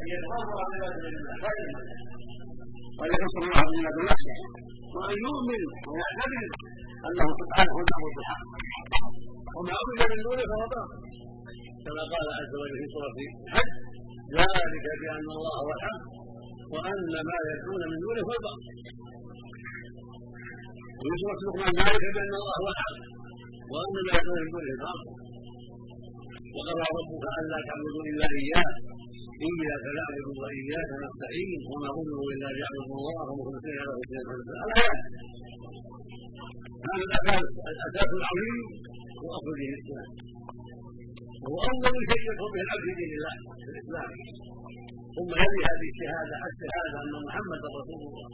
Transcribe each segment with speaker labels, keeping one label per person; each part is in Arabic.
Speaker 1: ان يتفرغ لعباده لله وان ينصر الله من نفسه وان يؤمن ويعتبر انه سبحانه هو المعبود بالحق وما عبد من دونه فهو باطل كما قال عز وجل في سوره الحج ذلك بان الله هو الحق وان ما يدعون من دونه هو الباطل وفي سوره لقمان ذلك بان الله هو الحق وان ما يدعون من دونه الباطل وقضى ربك ألا تعبدوا إلا إياه. اياك نعبد واياك نستعين. وما امروا إلا ليعبدوا الله مخلصين له الدين هذا الاساس العظيم واصل دين الإسلام. وهو أول شيء يدخل به العبد في دين الله في الإسلام. ثم يلي هذه الشهادة الشهادة أن محمدا رسول الله.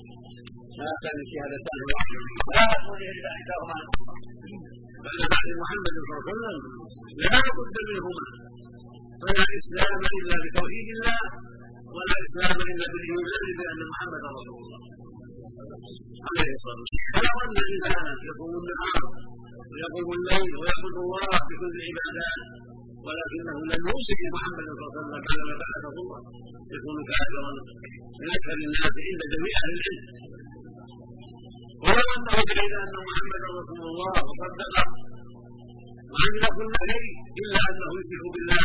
Speaker 1: ما كان الشهادتان لا يقول إلا أحداهما. بعد بعد محمد صلى الله عليه وسلم لا بد منهما. فلا إسلام إلا بتوحيد الله ولا إسلام إلا بالايمان بان محمدا رسول الله. عليه الصلاة والسلام. فلو ان انسانا يقوم النهار ويقوم الليل ويعبد الله بكل العبادات ولكنه لم يوصف محمدا صلى الله عليه وسلم بعدما بعثه الله. يكون كافرا من أكثر الناس عند جميع أهل العلم ولو أنه شهد أن محمدا رسول الله وصدقه وعمل كل شيء إلا أنه يشرك بالله.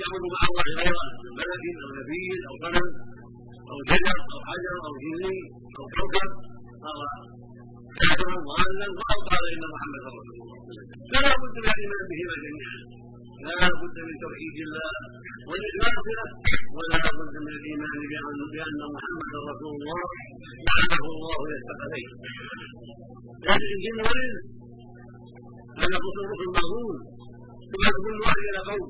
Speaker 1: يعبد مع الله غيره من ملك أو نبي أو صنم أو شجر أو حجر أو جني أو كوكب؟ صار كافرا ضالا أو قال إن محمدا رسول الله. فلا بد من الايمان بهما جميعا لا بد من توحيد الله والاخلاص له ولا بد من الإيمان بان محمدا رسول الله بعثه الله يستقبله لكن الجن والإنس هذا رسول رسل مغرور كما كل واحد إلى قوم.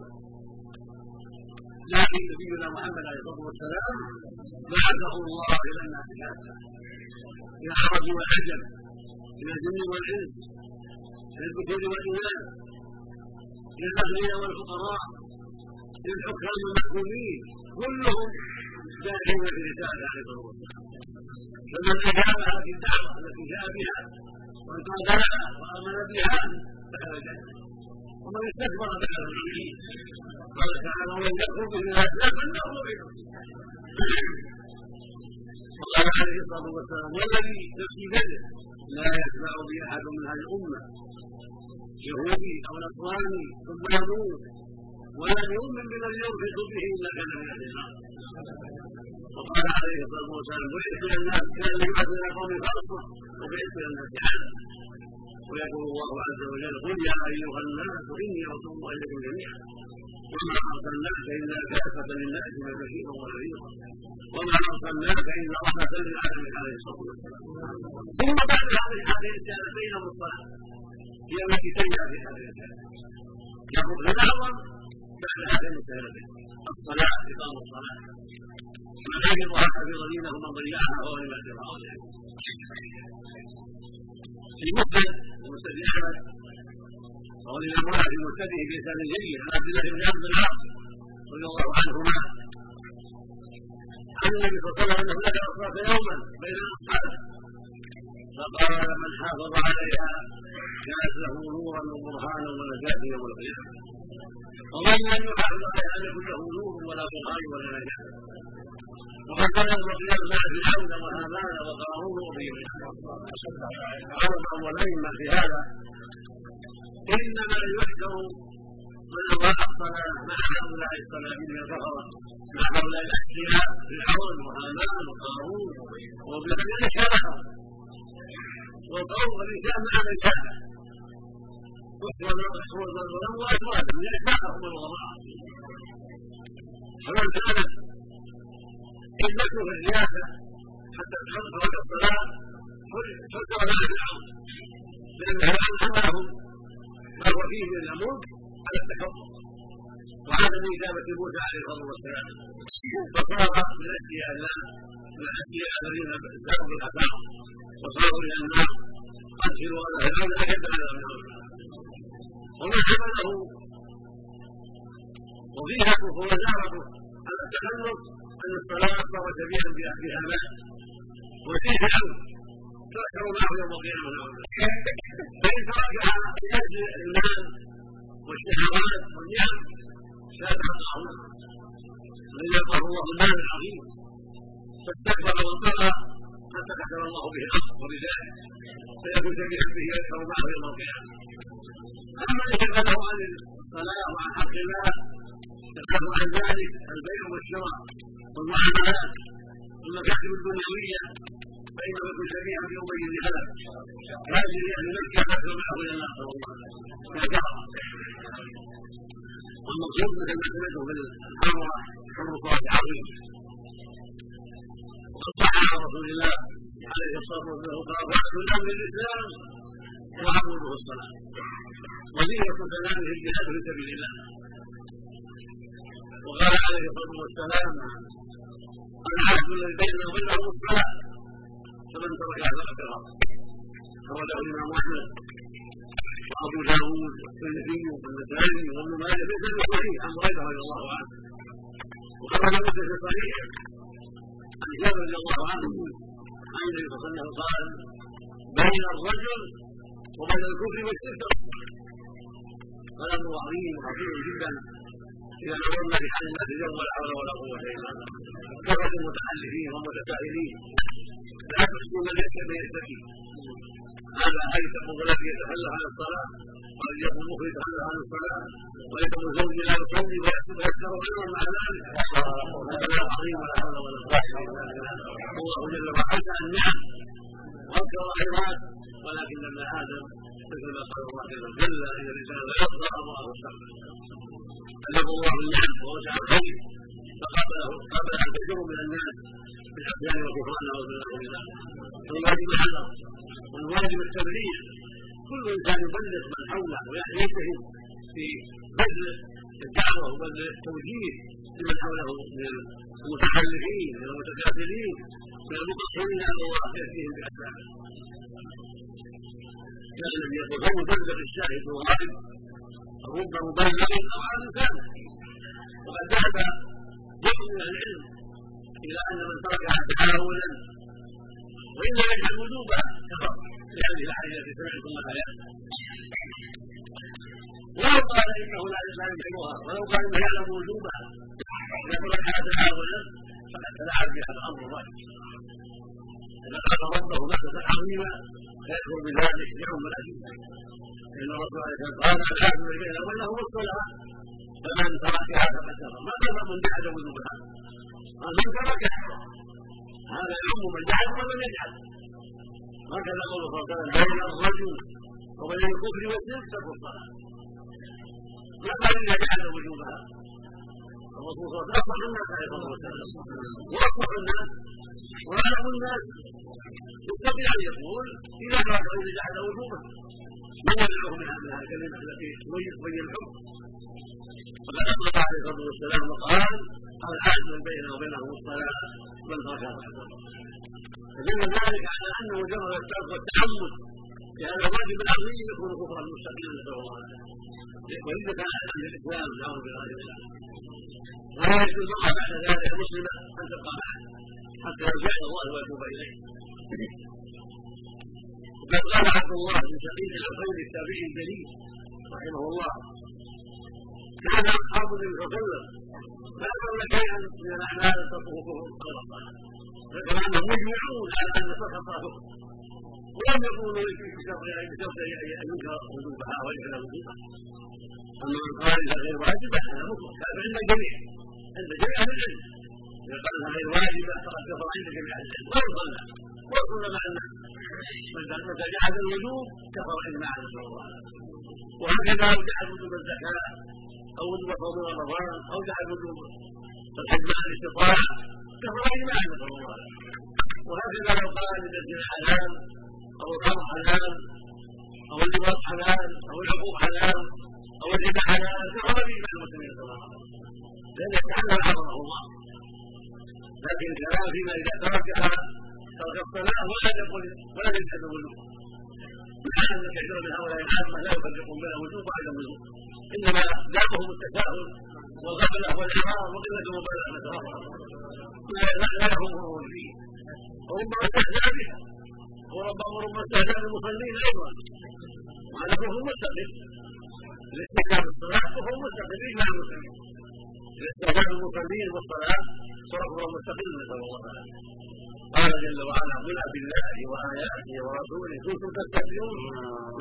Speaker 1: لكن نبينا محمد عليه الصلاة والسلام بعثه الله إلى الناس. كافه إلى العرب والعجم إلى الجن والإنس إلى الذكور والإناث إلى الأغنياء والفقراء إلى الحكام المحكومين كلهم داخلون في رسالة عليه الصلاة والسلام. فمن اجابها في الدعوة التي جاء بها وانقاد لها وآمن بها دخل الجنة. ومن استكبر دخل الجحيم قال تعالى ومن يكفر بالله لا فالنار وقال عليه الصلاة والسلام والذي نفسي بيده لا يسمع بي احد من هذه الامه يهودي أو نصراني ثم يموت ولم يؤمن بالذي يرفق به الا كان من أهل وقال عليه الصلاه والسلام بعثت إلى الناس كان يبعث قوم خاصه وبعثت إلى الناس عامه ويقول الله عز وجل قل يا أيها الناس إني رسول الله إليكم جميعا. وما أرسلناك إلا كافة للناس بشيرا ونذيرا وما أرسلناك إلا رحمة للعالمين عليه الصلاة والسلام. ثم بعد هذه الرساله بينهم الصلاه هي التي تنجح في هذه الرسالة. يقول الاعظم بعد هذه الرسالة. الصلاة اقام الصلاة. من حفظها حفظ دينه من ضيعها فهو لما سوى مسلم ومسلم احمد روى الامام احمد في مسنده باسناد جيد عن عبد الله بن عبد العاص رضي الله عنهما. عن النبي صلى الله عليه وسلم انه نادى الصلاه يوما بين الأصحاب. فقال من حافظ عليها كانت له نورا وبرهانا ونجاة يوم القيامة. ومن لم يحافظ عليها لم له نور ولا برهان ولا نجاة. وقد كان الرجال مع فرعون وهامان وقارون وغيرهم قال بعض الائمه في هذا انما يحشر من اضاع الصلاه مع هؤلاء الصناديق الكفره مع هؤلاء الاحياء فرعون وهامان وقارون وبلاد شبههم والقوم والانسان مع من شاء والظلم واشواكهم لاتباعهم الوضاء فمن كانت همته في الرياضه حتى تحقق الصلاة حكم لها فرعون لأن فرعون حمله ما هو فيه من الملك على التحقق وعدم اجابه موسى عليه الصلاة والسلام. فصار من اشياء الله من اشياء الذين ذهبوا بالحساب وصاروا إلى النار قتلوا على فرعون اشد على فرعون وما حمله. وفيها وزارته على التخلف أن الصلاة صار كبيرا بها ماء وفيه فرعون تذكر معه يوم القيامه فإن تركها لاجل المال والشهوات والنعم ساد الطاعون رزقه الله المال العظيم فاستكبر وانطلق حتى كتب الله به الأرض ورجاله فيكون شبيها به يذكر معه يوم القيامة. أما ان شغله عن الصلاة وعن حق الله شغله عن ذلك البيع والشراء. والمعاملات والمكاتب الدنيويه فانه يكون شبيها بامي بن خلف هذه أهل مكه فاكثر معه إلى النار صلى الله عليه وسلم والمقصود مثل ما سمعته في الحمراء حر صلاه عظيم وقد صح عن رسول الله عليه الصلاه والسلام قال راس الامر الاسلام وعموده الصلاه وزينة كلامه الجهاد في سبيل الله وقال عليه الصلاه والسلام العهد الذي بيننا وبينهم الصلاه فمن تركها فقد كفر أخرجه الإمام أحمد وأبو داوود والترمذي والنسائي وابن ماجه بإسناد صحيح عن هريرة رضي الله عنه وخرج مسلم في صحيح عن جابر رضي الله عنه عن النبي صلى الله عليه وسلم قال بين الرجل وبين الكفر والشرك هذا أمر عظيم وخطير جدا إذا نظرنا في حال الناس اليوم ولا حول ولا قوة إلا بالله. كثره المتحلفين والمتساهلين. لا تحصوا من ليس بيتكي هذا ايثم الذي يتخلف عن الصلاة وقد يكون المخرج يتخلف عن الصلاة. ويكون الزوج لا يصلي ويسكر أيضا مع ذلك. هذا عظيم ولا حول ولا قوة إلا بالله. الله جل وعلا النعم وانكر الخيرات ولكن ابن آدم مثل ما قال الله جل وعلا إن الانسان لا يرضى الله وسلم ألف الله النعم ووسع الخير فقبله قبل أن تجر من الناس بالابدان وكفرانه وبالله الواجب هذا. والواجب التبليغ. كل إنسان يبلغ من حوله ويجتهد في بذل الدعوة وبذل التوجيه لمن حوله من المتخلفين من المتكافلين من المقصرين على الله يأتيهم باسبابه كان الذي يقول هو بلغ الشاهد الغائب رب مبلغ أو على لسانه وقد ذهب جمع من العلم إلى أن من تركها تحاولا وإلا يجعل وجوبها كفر. لهذه الآية التي سمعتم الآيات ولو قال إنه لا يمكنها ولو قال إنه يعلم وجوبها إذا تركها تعاونا فقد تلاعب بها الأمر ظاهر إذا قال ربه مكة عظيما فيكفر بذلك. يوم الأجل إن الرسول عليه الصلاة والسلام قال العهد بيننا الصلاة. فمن تركها فقد كفر ما قال من جحد وجوبها قال من تركها هذا يعم من جحد ومن يجحد. هكذا قوله صلى الله عليه وسلم بين الرجل وبين الكفر والشرك ترك الصلاه ما اذا جحد وجوبها. الرسول صلى الله عليه وسلم الناس عليه الصلاة واصلح الناس. وأعلم الناس. بالطبيعه أن يقول إذا ترك جحد وجوبه. يمنعه من هذه الكلمة التي تبين الحكم وقد اطلق عليه الصلاه والسلام وقال العهد من بيننا وبينهم الصلاه من تركها فدل ذلك على ان مجرد الترك والتعمد لهذا الواجب العظيم يكون كفرا مستقيما نسال الله واذا كان أهل الاسلام نعوذ بالله من ولا يجوز المراه بعد ذلك مسلمه ان تبقى معه حتى يرجع إلى الله ويتوب اليه قال عبد الله بن سعيد الخير التابعي الجليل رحمه الله. كان اصحاب النبي صلى الله عليه لا يرون شيئا من الاعمال غير الصلاه ذكر انهم يجمعون على ان الصلاه ولم يقولوا بشرط بشرط أن ينكر وجوبها ويجعل وجوبها. أما من قال انها غير واجبة هذا مطلق. هذا عند الجميع. عند جميع أهل العلم. إذا قال انها غير واجبة فقد كفر عند جميع أهل العلم. وان صلى وان صلى مع متى جحد الوجوب كفر اجماعا نسال وهكذا لو جحد وجوب الزكاة أو وجوب صوم رمضان أو جحد وجوب الحج مع الاستطاعة كفر اجماعا نسال وهكذا لو قال الزنا حلال أو الخمر حلال أو اللباس حلال أو العقوق حلال أو الربا حلال كفر اجماع المسلمين نسال الله لأن يتعلم عظمه الله. لكن الكلام فيما إذا تركها ترك الصلاه ولا يقول ولا يجحد الوجوب مع ان كثيرا من هؤلاء العامه لا يفرقون بين الوجوب وعدم الوجوب انما دعوهم التساهل والغفله والاعراض وقله الله لا يهمهم فيه وربما استهزا بها وربما استهزا بالمصلين أيضا وهذا كفر مستقل الاستهزاء بالصلاه كفر مستقل اجماع المسلمين استهداف المصلين والصلاه صرف مستقل نسال الله تعالى قال جل وعلا قل بالله وآياته ورسوله كنتم تستهزئون.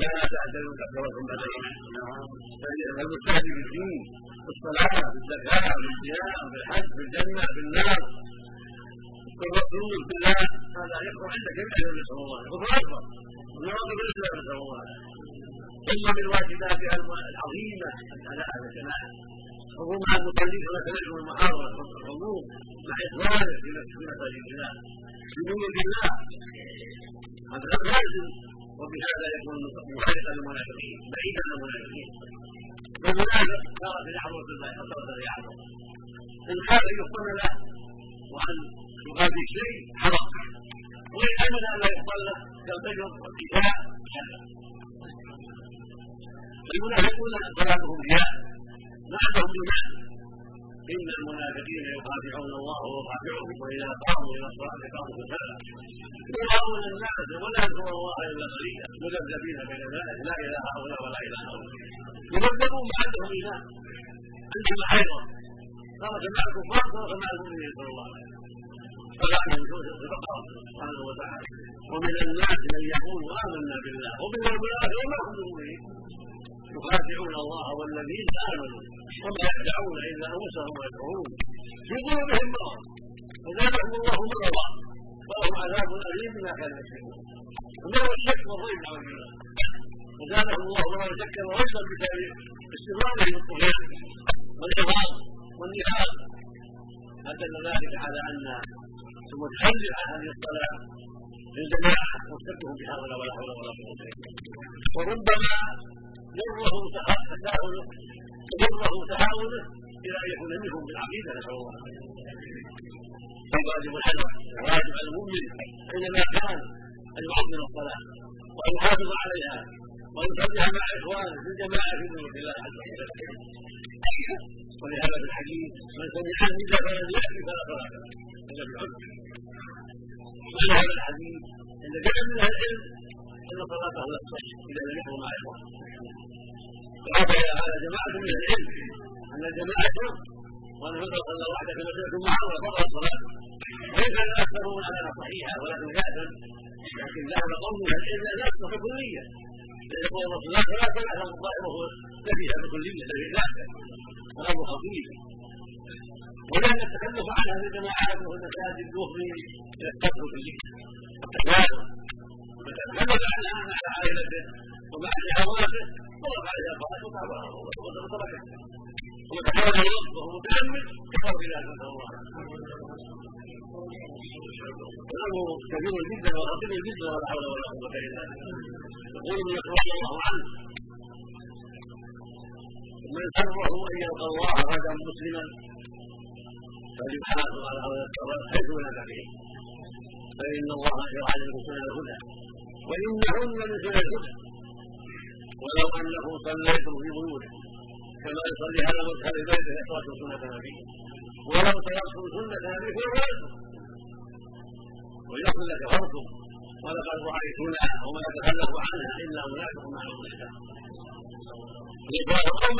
Speaker 1: لا تعتذروا قد كفرتم بعد فالمجتهد في الدين في الصلاه في الزكاه في الصيام في الحج في الجنه في النار في الرسول في الله هذا عندك يبدا النبي صلى الله. عليه كفر اكبر من واجب الاسلام نسال الله. ثم من واجباتها العظيمة. الاداء على الجماعه حضور مع المصلين كما سمعتم المحاضره الحضور مع إخوانه في مساجد الله بدون الله هذا لازم وبهذا يكون مخالفا للمنافقين بعيدا عن المنافقين. فالمنافق صار في لحظه الله في لحظه إن خاف يقبل له وأن يغادر شيء حرام. وإن امن ان لا يقبل له كالفجر والكفاء حسن المنافقون صلاتهم رياء ما عندهم إيمان. إن المنافقين يخادعون الله وهو خادعهم وإذا قاموا إلى الصلاة قاموا كسالى يراؤون الناس ولا يذكرون الله إلا قليلا. مذبذبين بين ذلك. لا إلى هؤلاء ولا إلى هؤلاء. يذبذبون ما عندهم إيمان. عندهم حيضه خرج مع الكفار خرج مع المؤمنين صلى الله. عليه وسلم سبحانه وتعالى. ومن الناس من يقول آمنا بالله. ومن المنافقين وما هم بمؤمنين. يخادعون الله والذين آمنوا وما يدعون إلا أنفسهم ويدعون في قلوبهم مرض. فزادهم الله مرضا ولهم عذاب أليم بما كانوا يكسبون ومرض الشك والريب نعوذ بالله وزادهم الله مرض شكا وريبا بسبب استمرارهم الطغيان والإغاظ والنفاق فدل ذلك على أن المتخلف عن هذه الصلاه للجماعه وشكهم بهؤلاء ولا حول ولا قوه الا بالله وربما يره تساهله يره تهاونه إلى أن يكون منهم بالعقيده نسأل الله فواجب الحذر وواجب على المؤمن حينما كان أن يعظم الصلاة وان يحافظ عليها وان يصليها مع إخوانه في الجماعة في بيوت الله عز وجل. ولهذا في الحديث من سمع النداء فلم يأتي فلا صلاة إلا بالعذر ولهذا الحديث إن جاء من أهل العلم أن صلاته لا تصح إذا لم يكن مع إخوانه. وهذا على جماعة من العلم أن الجماعة شرط وأن يفضل صلى وحده كما تكون معه وفضل الصلاة وإن كان الأكثرون على صحيحة ولكن يأثم لكن ذهب قوم من العلم لا تصح كلية يقول الرسول لا صلاة لا يحرم الظاهر نفيها بكلية الذي لا وأبو خطير ولأن التكلف عن هذه الجماعات وفي المساجد يفضي إلى الترك الكلي التكلف تكلف عنها مع عائلته ومع شهواته ضرب عليها الفرج وتركه وتحاول وهو متأمل كفر بذلك نسأل الله الأمر كبير جدا وخطير جدا ولا حول ولا قوة إلا بالله يقول رضي الله عنه من سره أن يلقى الله غدا مسلما فليحافظ على هذا الصلاة حيث نادى به فإن الله شرع لكم سنن الهدى وإنهن من سنن الهدى ولو أنه صليتم في بيوتكم كما يصلي هذا مدخل بيته يترك سنه نبيه ولو تركتم سنة نبيه فلم ويقول لكفرتم ولقد رايتنا وما نتخلف عنها إلا منافق معلوم الاسلام يقال قوم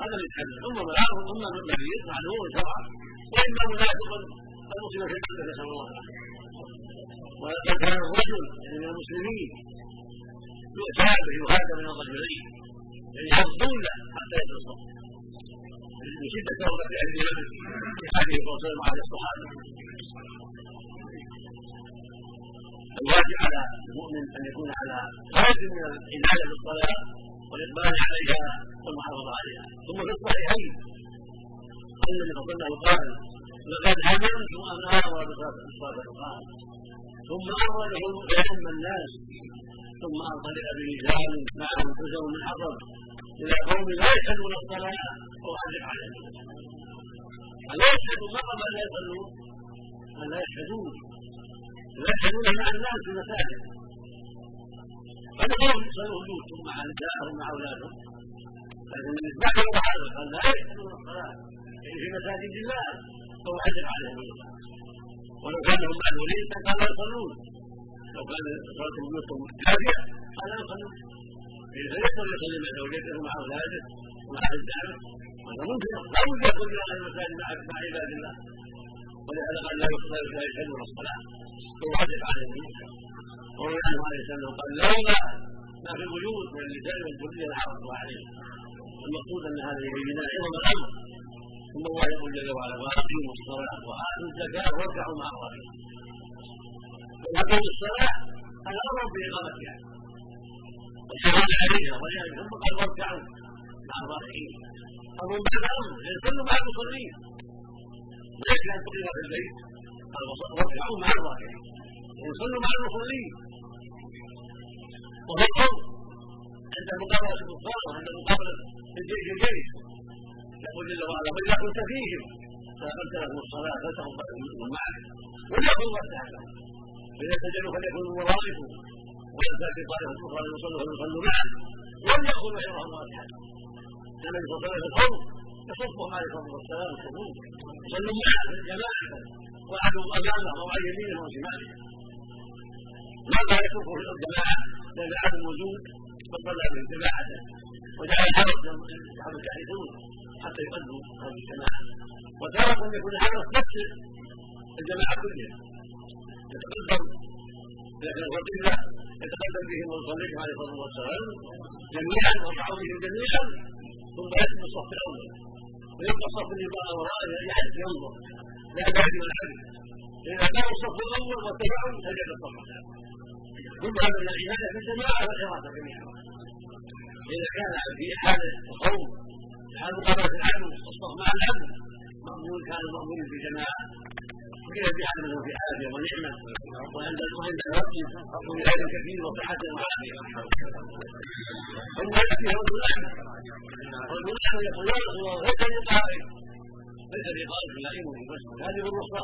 Speaker 1: هذا الاتحاد ثم العرض ثم مريض معلوم شرعا واما منافق المسلم في الجنة نسأل الله. ولقد كان الرجل من المسلمين يؤتى به من الرجلين يعني يغضون له حتى يتصل من شدة توبه أهل النبي في هذه الرسول وعلى الصحابه الواجب على المؤمن أن يكون على قدر من العناية بالصلاة والإقبال عليها والمحافظة عليها. ثم في الصحيحين. ان النبي صلى الله قال لقد هممت أن أمر بالصلاه قال ثم أمر له الناس ثم انطلق برجال معهم كثر من حطب إلى قوم لا يشهدون الصلاة واعرف عليهم الا يشهدوا ما قبل أن لا يصلون ان لا يشهدون. لا يشهدون مع الناس في المساجد. فنقول يصلوا بيوتهم مع نسائهم مع أولادهم. لكن المصباح هو هذا قال لا يشهدون الصلاة. يعني في مساجد الله حجر عليهم ولو كانوا معذورين فقال لا يصلون. لو كان صلاه بيوتهم هادئه قال لا يصلون فيقدر يصلي مع زوجته ومع اولاده ومع الدعم هذا ممكن. لا بد يكون من أهل المساجد مع عباد الله. ولهذا قال لا يصلى لا يشهدون الصلاة. هو حدث عن النبي وروي عنه عليه السلام قال لولا ما في البيوت من النساء والذريه الله عليهم المقصود أن هذا يبين عظم الامر ثم الله يقول جل وعلا وأقيموا الصلاة وآتوا الزكاة واركعوا مع الراكعين واقيموا الصلاه هذا أمر باقامتها والحفاظ عليها ولذلك ثم قال واركعوا مع الراكعين. أمر بعد أمر يصلوا مع المصلين. ليس أن تقيم في البيت. قال واركعوا مع الراكعين. ويصلوا مع المصلين. وهو الامر عند مقابلة الكفار وعند مقابلة الجيش الجيش. يقول جل وعلا وإذا كنت فيهم فاقمت لهم الصلاه فتقبل منهم معك وليكن وسعك فاذا سجدوا فليكونوا ورائكم ولا تاتي طائفه أخرى يصلوا فليصلوا معك وليأخذوا حذرهم واصحابهم كان النبي صلى الله عليه وسلم يصفهم عليه الصلاه والسلام الصفوف يصلوا معه جماعة واحدهم امامه أو عن يمينه أو شماله ماذا يتركه في الجماعه لأن عدم الوجود فصلى من جماعته وجعل الحرس يصحب الجاهدون حتى يؤدوا هذه الجماعة. وتارة أن يكون الحرس نفس الجماعة كلها. يتقدم كان فضيله يتقدم بهم ويصليهم عليه الصلاه والسلام جميعا ويرفعوا بهم جميعا ثم ياتي الصف الأول ويبقى الصف اللي بقى وراءه يعد ينظر لا يعد من العدل اذا كان الصف الأول واتبعوا سجد الصف الثاني كل هذا من العنايه بالجماعه والاراده جميعا اذا كان في حال الخوف حال مقابله العدو الصف مع العدو مامون كان مامون في جماعة حال منه في عافيه ونعمه وعند وعند الوقت ولهذا كثير وصحه وعافيه ثم ياتي رجل اعمى رجل اعمى يقول يا رسول الله ليس لي قائد ليس لي قائد لا يمكن. بس هذه بالرخصه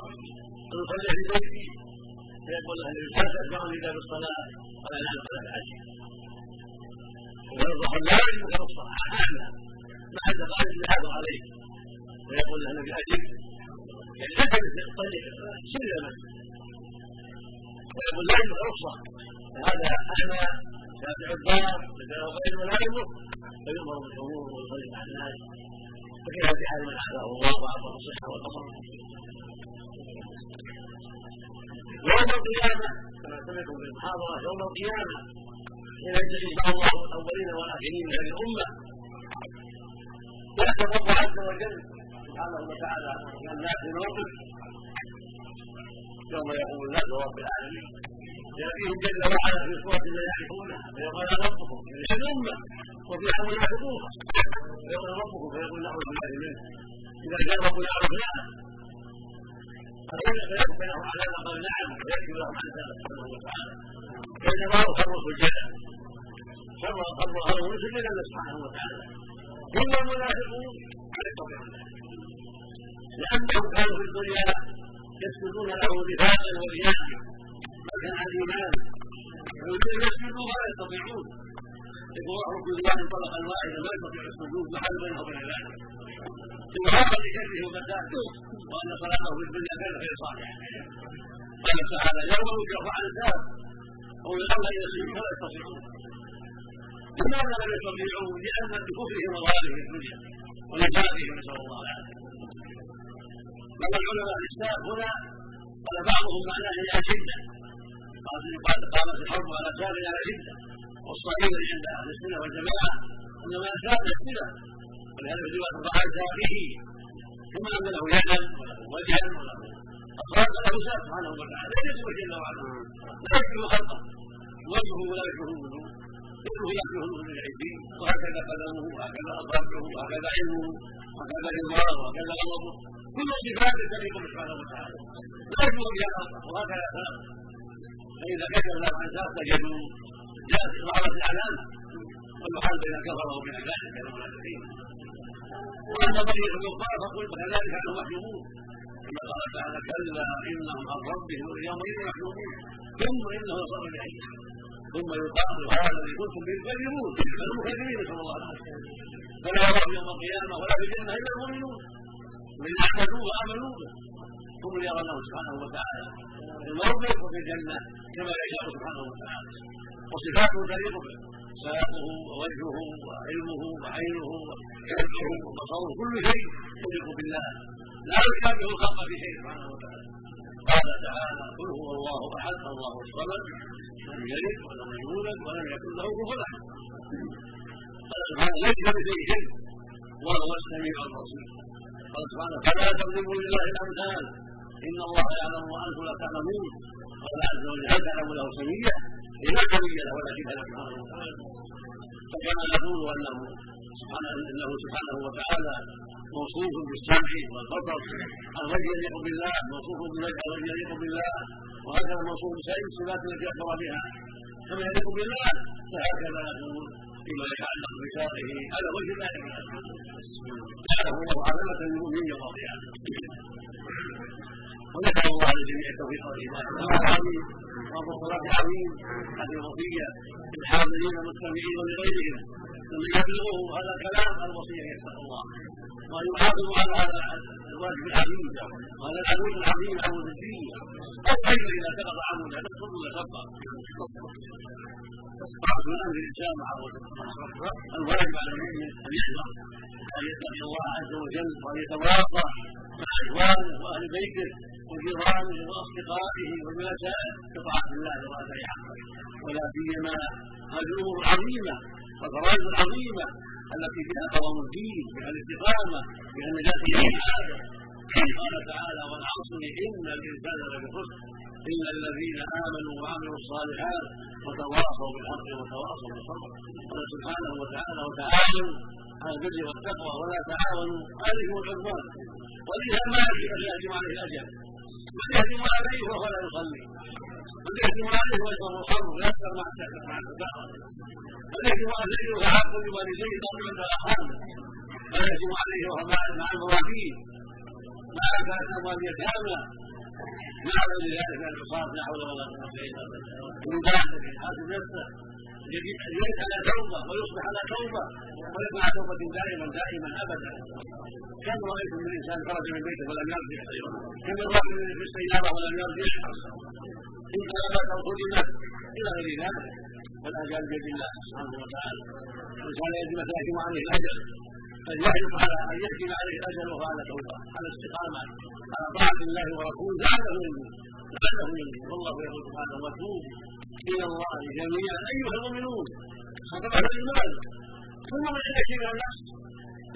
Speaker 1: أن اصلي في بيتي. فيقول له لا تتبعني الا بالصلاه قال نعم فلا الحج ويرضى لا يملك رخصه عند قائد يحافظ عليه ويقول أنا باجل يعني لا طريق سر المسجد ويقول لا رخصه فهذا اعمى شافع الدار يدعو غيره لا يملك فيؤمر بالحضور ويصلي مع الناس فكيف في حال من اعطاه الله واعطاه الصحه والبصر يوم القيامة. كما سمعتم في المحاضره يوم القيامه حين يجزي الله الاولين والاخرين من هذه الامه الرب عز وجل سبحانه وتعالى من الناس موقف يوم يقول الناس رب العالمين. يأتيهم جل وعلا في صورة لا يعرفونها فيقول ربكم في الأمة. وفيها منافقون فيقول ربكم فيقول نعوذ بالله منه. إذا جاء ربنا عرفناه فيقبل له على ما قال نعم ويكفي لهم عن ذلك سبحانه وتعالى فإنما خروا سجدا خروا خروا خروا سجدا سبحانه وتعالى. ثم المنافقون. على الطبيعة لأنهم كانوا في الدنيا يسجدون له نفاقا ورياء ما الإيمان. يريدون يسجدوا ولا يستطيعون. يقول رب الله طلقا واحدا لا يستطيع السجود ما حل بينه وبين ذلك إظهارا لكره وفساده وأن صلاته في الدنيا كان غير صالحة قال تعالى يوم يكف عن ساب أو يوم يسجد فلا يستطيعون. لماذا لم يستطيعوا؟ لأن بكفرهم وضلالهم في الدنيا. ونفاقهم نسأل الله العافية قال العلماء الإسلام هنا قال بعضهم معناه هي الشده قال قامت الحرب على كان على شده والصحيح عند أهل السنة والجماعة انما كان السنة. ولهذا في روايه الرعاة به كما أن له يدا وله وجها وله اخلاق له ذات سبحانه وتعالى. لا يشبه جل وعلا. لا يشبه خلقه. وجهه لا يشبه وجهه يده يشبه وجه العزين وهكذا قدمه وهكذا اصابعه وهكذا علمه. وهكذا رضاه وهكذا غضبه كل صفات تليق سبحانه وتعالى. لا يشبه بها خلقه وهكذا فإذا كتب الله عن ذلك تجدوا جاءت ظهرت الاعلام والحال بين الكفرة وبين ذلك المنافقين واما بقيه الكفار فقل كذلك انهم محجوبون كما قال تعالى كلا إنهم عن ربهم يومئذ محجوبون. ثم إنه يصر الجحيم ثم يقال هذا الذي كنتم به تكذبون المكذبين نسأل الله العافية. فلا يرى يوم القيامة ولا في الجنة إلا المؤمنون. من عبدوه وآمنوا به. هم يرونه سبحانه وتعالى. في الموقف وفي الجنة كما يشاء سبحانه وتعالى. وصفاته تليق به. ساقه ووجهه وعلمه وعينه وسمعه وبصره. كل شيء يليق بالله. لا يشابه الخلق في شيء سبحانه وتعالى. قال تعالى قل هو الله احد الله الصمد لم يلد ولم يولد ولم يكن له كفوا احد ليس كمثله شيء وهو السميع البصير قال سبحانه فلا تضربوا لله الامثال ان الله يعلم وأنتم لا تعلمون قال عز وجل هل تعلم له سميا لا سمي له شبه له سبحانه وتعالى فكما نقول انه سبحانه انه سبحانه وتعالى موصوف بالسمع والبصر الذي يليق بالله موصوف بالوجه الذي يليق بالله وهكذا موصوف بسائر الصفات التي أخبر بها. كما يليق بالله فهكذا نقول فيما يتعلق بشرعه على وجه يليق جعله الله علامه للمؤمنين القيامه ونسال الله للجميع التوفيق والايمان العظيم وابو الصلاه العظيم هذه الوصيه للحاضرين المستمعين ولغيرهم. يبلغه هذا الكلام الوصية يسأل الله. وان يحافظوا على هذا الواجب العظيم وهذا العمود العظيم عمود الدين كيف إذا سقط عمودا نسقط ولا سقط من أمر الاسلام مع الواجب على المؤمن ان يحذر ان يتقي الله عز وجل وان يتواصى مع اخوانه واهل بيته وجيرانه واصدقائه وجلسائه بطاعه الله واداء حقه ولا سيما هذه الأمور العظيمه والفرائض العظيمه التي فيها قوام الدين فيها الاستقامه فيها النجاه من العاده قال تعالى والعصر ان الانسان لفي خسر الا الذين امنوا وعملوا الصالحات وتواصوا بالحق وتواصوا بالصبر. قال سبحانه وتعالى وتعاونوا على البر والتقوى ولا تعاونوا على الاثم والعدوان ولذا ما يهدم عليه الاجل من يهدم عليه وهو لا يصلي. من يهدم عليه ويشرب الخمر ويسكر مع مع الكفار من يهدم عليه ويعاق بوالديه ضربا الأرحام. من يهدم عليه وهو مع الموالين مع اموال اليتامى مع غير ذلك من العصاة لا حول ولا قوة الا بالله ومن ذلك يحاسب نفسه على توبه ويصبح على توبه ويكون على توبه دائما دائما ابدا كم رايتم من انسان خرج من بيته ولم يرجع كم رايتم في السياره ولم يرجع ان طلبت أو خدمت إلى غير ذلك والاجال بيد الله سبحانه وتعالى وكان يجب ان يحكم عليه الاجل فليحرص على ان يحكم عليه وهو على توبه على استقامه على طاعه الله ورسوله لعله ينجو لعله ينجو والله يقول سبحانه وتوب إلى الله جميعا ايها المؤمنون خطب على الايمان ثم من يحكي إلى النفس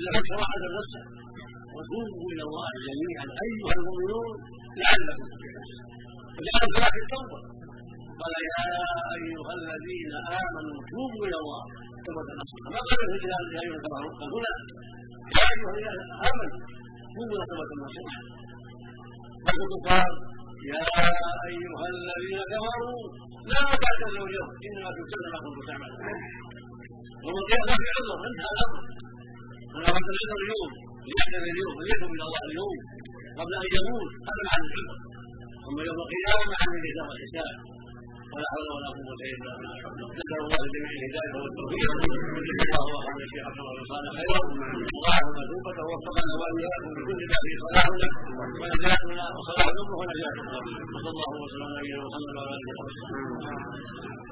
Speaker 1: اذا فكر على نفسه وتوبوا إلى الله جميعا ايها المؤمنون لعلكم فجعل صلاه التوبه قال يا أيها الذين آمنوا توبوا إلى الله. توبه نصوحا ما قال في يا أيها الذين هنا يا أيها الذين آمنوا توبوا إلى توبه نصوحا وقد قال يا أيها الذين كفروا لا تعتذروا اليوم إنما تجزون ما كنتم تعملون. ومن القيامه في عذر انتهى الأمر. من اراد العذر اليوم ليعتذر اليوم فليتوب إلى الله اليوم قبل أن يموت هذا مع العذر ثم يوم القيامة عن الحساب والحساب ولا حول ولا قوة إلا بالله نسأل الله لجميع الهداية والتوفيق وجزا الله وخير الشيخ عبد الله صالح خيرا وأعلم مثوبته ووفقنا وإياكم بكل ما فيه صلاح له ونجاتنا وصلاح الأمة ونجاتنا وصلى الله وسلم على نبينا محمد وعلى آله وصحبه